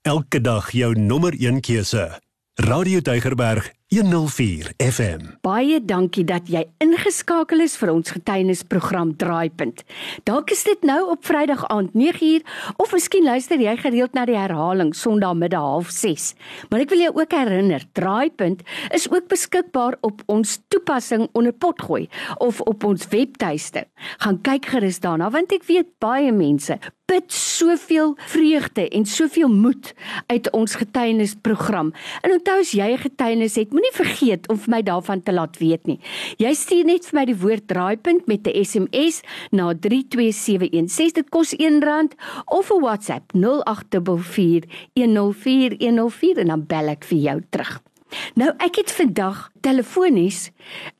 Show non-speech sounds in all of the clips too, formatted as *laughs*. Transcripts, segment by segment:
Elke dag jou nommer 1 keuse. Radio Deugerberg 104 FM. Baie dankie dat jy ingeskakel is vir ons getuienisprogram Draaipunt. Dalk is dit nou op Vrydag aand 9uur of miskien luister jy gereeld na die herhaling Sondagmiddag 06:30. Maar ek wil jou ook herinner, Draaipunt is ook beskikbaar op ons toepassing onder Potgooi of op ons webtuiste. Gaan kyk gerus daarna want ek weet baie mense put soveel vreugde en soveel moed uit ons getuienisprogram. En onthou as jy 'n getuienis het, moenie vergeet om vir my daarvan te laat weet nie. Jy stuur net vir my die woord draaipunt met 'n SMS na 32716. Dit kos R1 of 'n WhatsApp 0844104104 en dan bel ek vir jou terug. Nou ek het vandag telefonies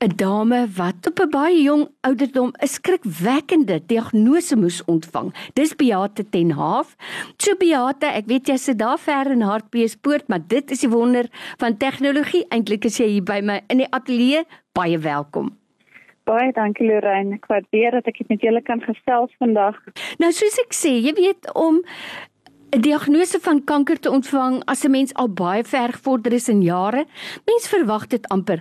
'n dame wat op 'n baie jong ouderdom 'n skrikwekkende diagnose moes ontvang. Dis Beate ten Haaf. So Beate, ek weet jy sit daar ver in Hartbeespoort, maar dit is die wonder van tegnologie. Eintlik is jy hier by my in die ateljee. Baie welkom. Baie dankie Lorraine. Ek waardeer dat ek met julle kan gesels vandag. Nou soos ek sê, jy weet om 'n diagnose van kanker te ontvang as 'n mens al baie ver gevorder is in jare. Mens verwag dit amper.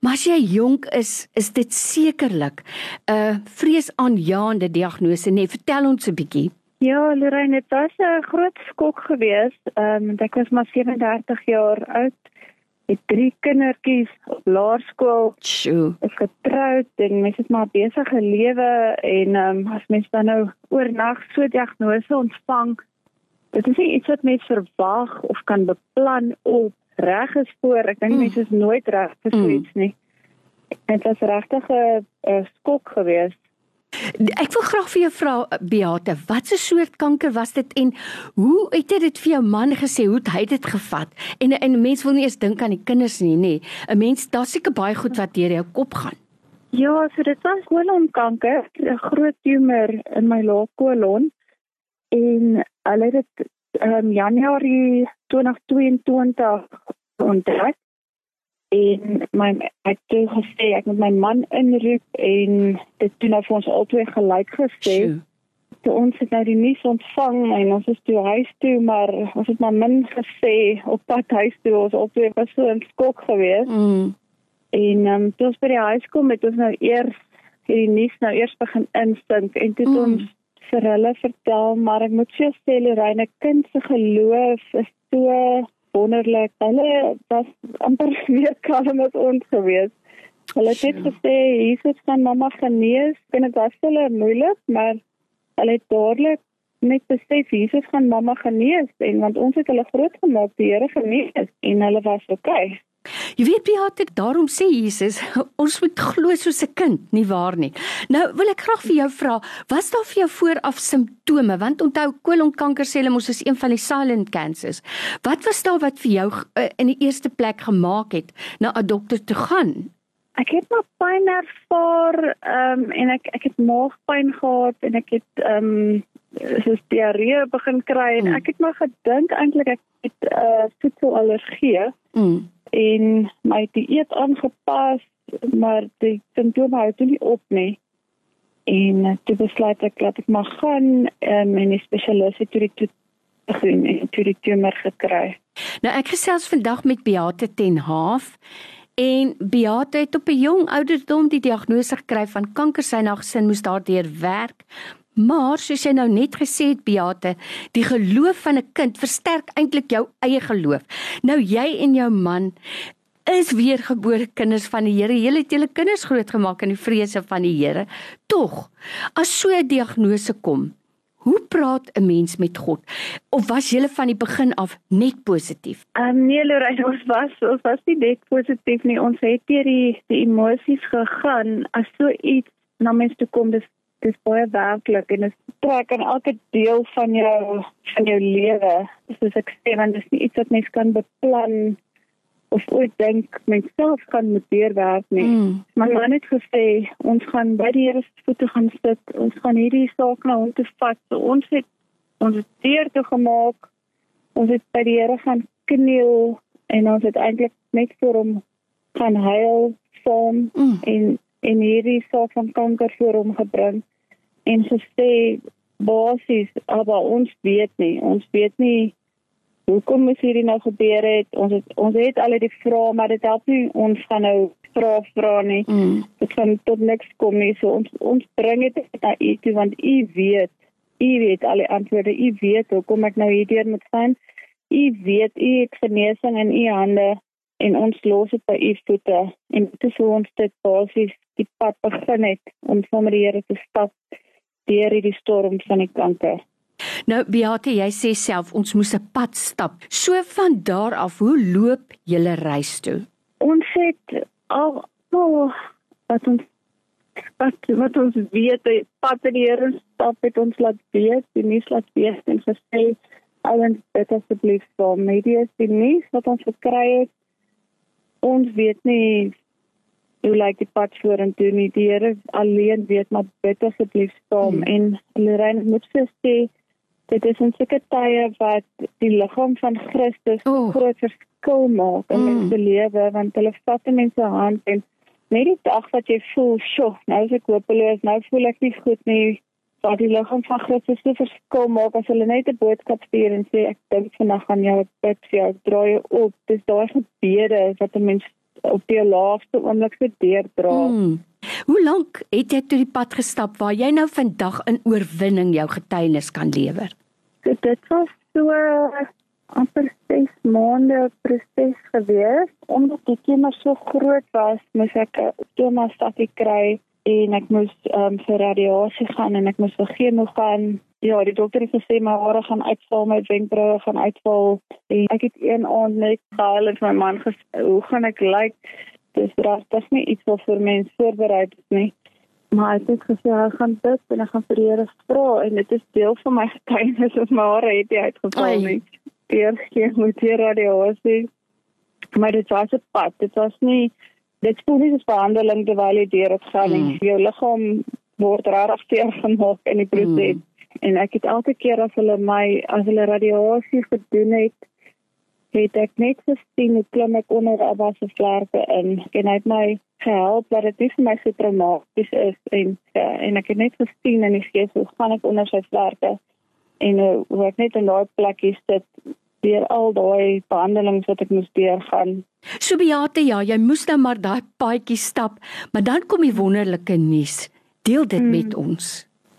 Maar as jy jonk is, is dit sekerlik 'n vreesaanjaende diagnose, nee, vertel ons 'n bietjie. Ja, Lorraine, dit was 'n groot skok geweest. Ehm um, ek was maar 37 jaar oud. Het drie kindertjies op laerskool. Sjoe. Ek getroud en mens het maar besige lewe en ehm um, as mens dan nou oornag so 'n diagnose ontvang, dit is iets wat mens verwag of kan beplan of reg is voor. Ek dink mm. mense is nooit reg vir so mm. iets nie. Dit was regtig 'n skok geweest. Ek wil graag vir jou vra Beate, watse soort kanker was dit en hoe het jy dit vir jou man gesê hoe hy dit gevat? En en mense wil nie eens dink aan die kinders nie, nê. 'n Mens, daar seker baie goed wat deur jou kop gaan. Ja, so dit was kolonkanker, 'n groot tumor in my laagkolon en hulle het dit um, Januarie 2022 ontdek en my ek het gesê ek moet my man inroep en dit toe nou vir ons albei gelyk gesê. Toe ons het nou die nuus ontvang en ons is toe huis toe maar ons het maar min gesê op pad huis toe ons albei was so in skok geweest. Mm. En ehm um, toe ons by die huis kom het ons nou eers hierdie nuus nou eers begin insink en toe mm. ons vir hulle vertel, maar ek moet jou sê Lorraine, kind se geloof is so wonderlik. Hulle was amper *laughs* weer kalm met ons gewees. Hulle het net gesê Jesus kan mamma genees. En dit was hulle moeilik, maar hulle het dadelik net besef Jesus gaan mamma genees en want ons het hulle grootgemaak, die Here genees en hulle was okay. Jy weet Beate, daarom sê Jesus, *laughs* ons moet glo soos 'n kind, nie waar nie. Nou wil ek graag vir jou vra, was daar vir jou vooraf simptome? Want onthou kolonkanker sê hulle mos is een van die silent cancers. Wat was daar wat vir jou uh, in die eerste plek gemaak het na 'n dokter toe gaan? Ek het maar pyn ervaar, ehm um, en ek ek het maagpyn gehad en ek het ehm um, soos diarree begin kry en mm. ek het maar gedink eintlik ek het 'n uh, voedselallergie. Mm en my dieet aangepas, maar die simptome hou toe nie op nie. En eh, toe besluit ek dat ek mag gaan um, en 'n spesialis het toe die begin en toe die tumor gekry. Nou ek gesels vandag met Beate ten Haaf en Beate het op 'n jong ouderdom die diagnose gekry van kanker sy na gesin moes daardeur werk. Maar soos jy nou net gesê het Beate, die geloof van 'n kind versterk eintlik jou eie geloof. Nou jy en jou man is weergebore kinders van die Here. Julle het julle kinders grootgemaak in die vrese van die Here. Tog, as so 'n diagnose kom, hoe praat 'n mens met God? Of was julle van die begin af net positief? Ehm um, nee, Lorraine, ons was ons was nie net positief nie. Ons het deur die die emosies gegaan as so iets na mens toe kom dis dis baie werklik en dit trek aan elke deel van jou van jou lewe. Soos ek sê, want dit is nie iets wat mens kan beplan of ooit dink mens self kan moet deurwerk nie. Mm. Maar man het gesê ons gaan by die Here se voete gaan sit. Ons gaan hierdie saak na hom toe vat. So ons het ons het deur toe gemaak. Ons het by die Here gaan kniel en ons het eintlik net vir hom gaan huil vorm mm. en en hierdie saak van kanker voor hom gebring en gesê basies maar ons weet nie ons weet nie hoekom moes hierdie nou gebeur het. Ons het ons het al die vrae, maar dit help nie ons gaan nou vra vra nie. Mm. Dit gaan tot niks kom nie. So ons ons bring dit na u toe want u weet, u weet al die antwoorde. U weet hoekom ek nou hierdeur moet gaan. U weet u het genesing in u hande en ons los dit by u voete en dit is hoe ons dit basies die pad begin het om saam met die Here te stap deur hierdie storm van die kanker. Nou Beate, jy sê self ons moes 'n pad stap. So van daar af, hoe loop julle reis toe? Ons het al oh, wat ons wat wat ons weet, die pad in die Here stap het ons laat weet, die nuus laat weet en gesê ouens dit asseblief vir media die nuus wat ons gekry het. Ons weet nie hoe lyk die pad vorentoe nie. Die Here alleen weet, maar bid asseblief saam hmm. en rein moet sê dit is 'n seker tye wat die liggaam van Christus oh. groot verskil maak in mm. mense lewe want hulle vat in mense hand en net die dag wat jy voel, "Sjoe, nou is ek hopeloos, nou voel ek nie goed nie." Dat die liggaam van Christus so verskil maak as hulle net 'n boodskap stuur en sê ek dink vandag gaan jou bid vir jou draai op. Dis daai gebede wat 'n mens op die laaste oomblik se deurdra. Hmm. Hoe lank het jy toe die pad gestap waar jy nou vandag in oorwinning jou getuienis kan lewer? Dit was so amper 6 maande proses gewees omdat die tumor so groot was, moes ek 'n chemostadie kry en ek moes um, vir radiasie gaan en ek moes vir chemo gaan Ja, die dokter het gesê my hare gaan uitval, my wenkbroue gaan uitval. En ek het een aand net gehuil en my man gesê, "Hoe gaan ek lyk?" Like? Dis regtig nie iets wat vir mense voorberei is nie. Maar ek het gesê ek gaan dit en ek gaan vir Here vra en dit is deel van my *laughs* getuienis of my hare het nie uitgeval nie. Eers keer moet jy radiasie. Maar dit was 'n pad. Dit was nie dit voel nie soos behandeling terwyl jy deur het gaan nie. Mm. Jou liggaam word rarig teer gemaak in die proses. Mm en ek het elke keer as hulle my as hulle radiasie gedoen het het ek net gesien hoe klim ek onder Abba se vlerke in en hy het my gehelp dat dit nie vir my so traumaties is en ja, en ek het net gesien in die gees hoe gaan ek onder sy vlerke en uh, hoe ek net in daai plekkie sit deur al daai behandelings wat ek moes deurgaan. So Beate, ja, jy moes nou maar daai paadjie stap, maar dan kom die wonderlike nuus. Deel dit hmm. met ons.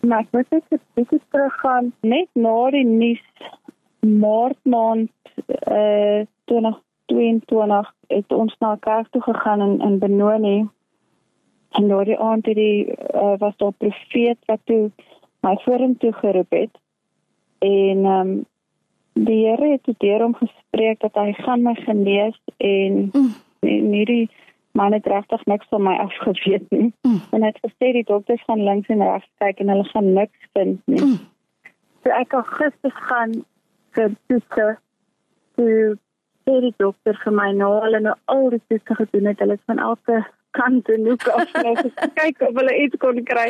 Maar ek moet net 'n bietjie teruggaan net na die nuus Maart maand uh 2022 het ons na kerk toe gegaan in in Benoni. En daar die aand het die uh, was daar 'n profeet wat toe my vorentoe geroep het. En ehm um, die Here het deur hom gespreek dat hy gaan my genees en mm. en hierdie maar net regtig niks van my afgeweet nie. Mm. En hy het gesê die dokters gaan links en regs kyk en hulle gaan niks vind nie. Mm. So ek het gister gaan vir toetse toe sê die dokter vir my nou hulle nou al die toetse gedoen het, hulle het van elke kant en hoek af nou kyk of hulle iets kon kry.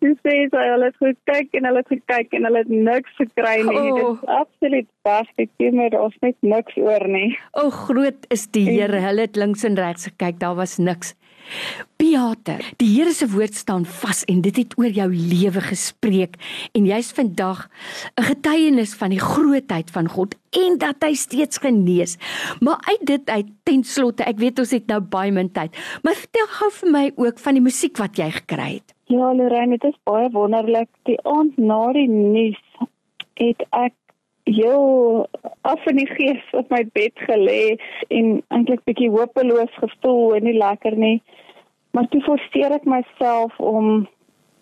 Dis sê sy hulle het goed kyk en hulle het gekyk en hulle het niks gekry nie. Oh. Dit is absoluut basik. Jy moet ons net niks oor nie. O, oh, groot is die Here. Hulle het links en regs gekyk, daar was niks. Beate, die Here se woord staan vas en dit het oor jou lewe gespreek en jy's vandag 'n getuienis van die grootheid van God en dat hy steeds genees. Maar uit dit uit ten slotte, ek weet ons het nou baie min tyd, maar vertel gou vir my ook van die musiek wat jy gekry het. Ja, Lorraine, dit is baie wonderlik. Die aand na die nuus het ek heel af in die gees op my bed gelê en eintlik bietjie hopeloos gevoel en nie lekker nie. Maar toe forceer ek myself om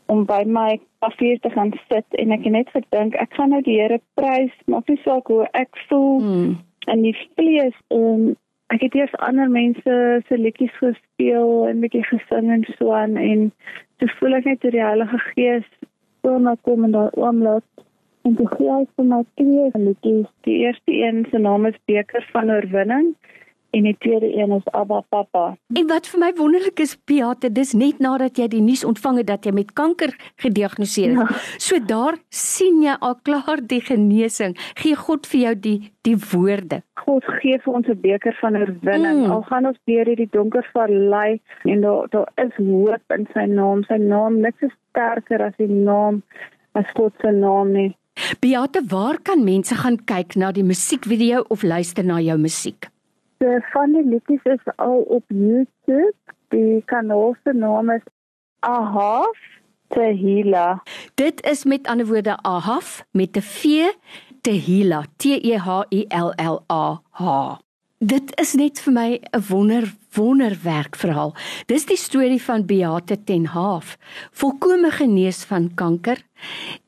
om by my kafee te gaan sit en ek het net gedink ek gaan nou die Here prys, maar nie saak hoe ek voel hmm. in die vlees en ek het eers ander mense se liedjies gespeel en bietjie gesing en so aan en toe voel ek net die Heilige Gees kom na kom en daar oomlaat en toe gee hy vir my twee liedjies. Die eerste een se naam is Beker van Oorwinning en die tweede een is Abba Papa. En wat vir my wonderlik is, Beate, dis net nadat jy die nuus ontvang het dat jy met kanker gediagnoseer is. Ja. So daar sien jy al klaar die genesing. Gee God vir jou die die woorde. God gee vir ons 'n beker van oorwinning. Mm. Al gaan ons deur hierdie donker vallei en daar daar is hoop in sy naam. Sy naam niks is sterker as die naam as God se naam nie. Beate, waar kan mense gaan kyk na die musiekvideo of luister na jou musiek? Die van die liedjies is al op YouTube. Die kanaal se naam is Ahaf Tehila. Dit is met ander woorde Ahaf met 'n V Tehila, T E H I L L A H. Dit is net vir my 'n wonder wonderwerk verhaal. Dis die storie van Beate ten Haaf, volkome genees van kanker.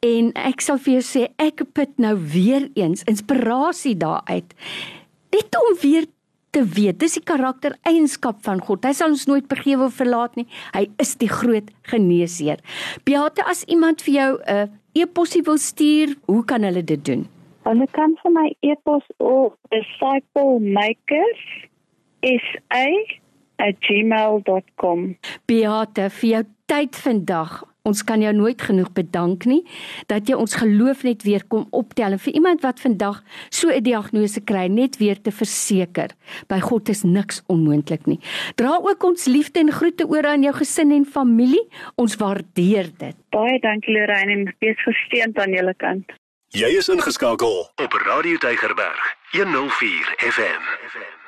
En ek sal vir jou sê ek put nou weer eens inspirasie daaruit. Net om weer te weet, dis die karaktereienskap van God. Hy sal ons nooit vergewe of verlaat nie. Hy is die groot geneesheer. Beate, as iemand vir jou 'n uh, e-posie wil stuur, hoe kan hulle dit doen? Hulle kan vir my e-pos op disciplemakers@gmail.com. Beate, vir jou tyd vandag. Ons kan jou nooit genoeg bedank nie dat jy ons geloof net weer kom optel en vir iemand wat vandag so 'n diagnose kry net weer te verseker. By God is niks onmoontlik nie. Dra ook ons liefde en groete oor aan jou gesin en familie. Ons waardeer dit. Baie dankie Lorraine en wees gesteund aan julle kant. Jy is ingeskakel op Radio Tygerberg 104 FM.